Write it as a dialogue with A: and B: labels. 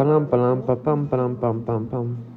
A: Palam palam pa pam palam pam pam pam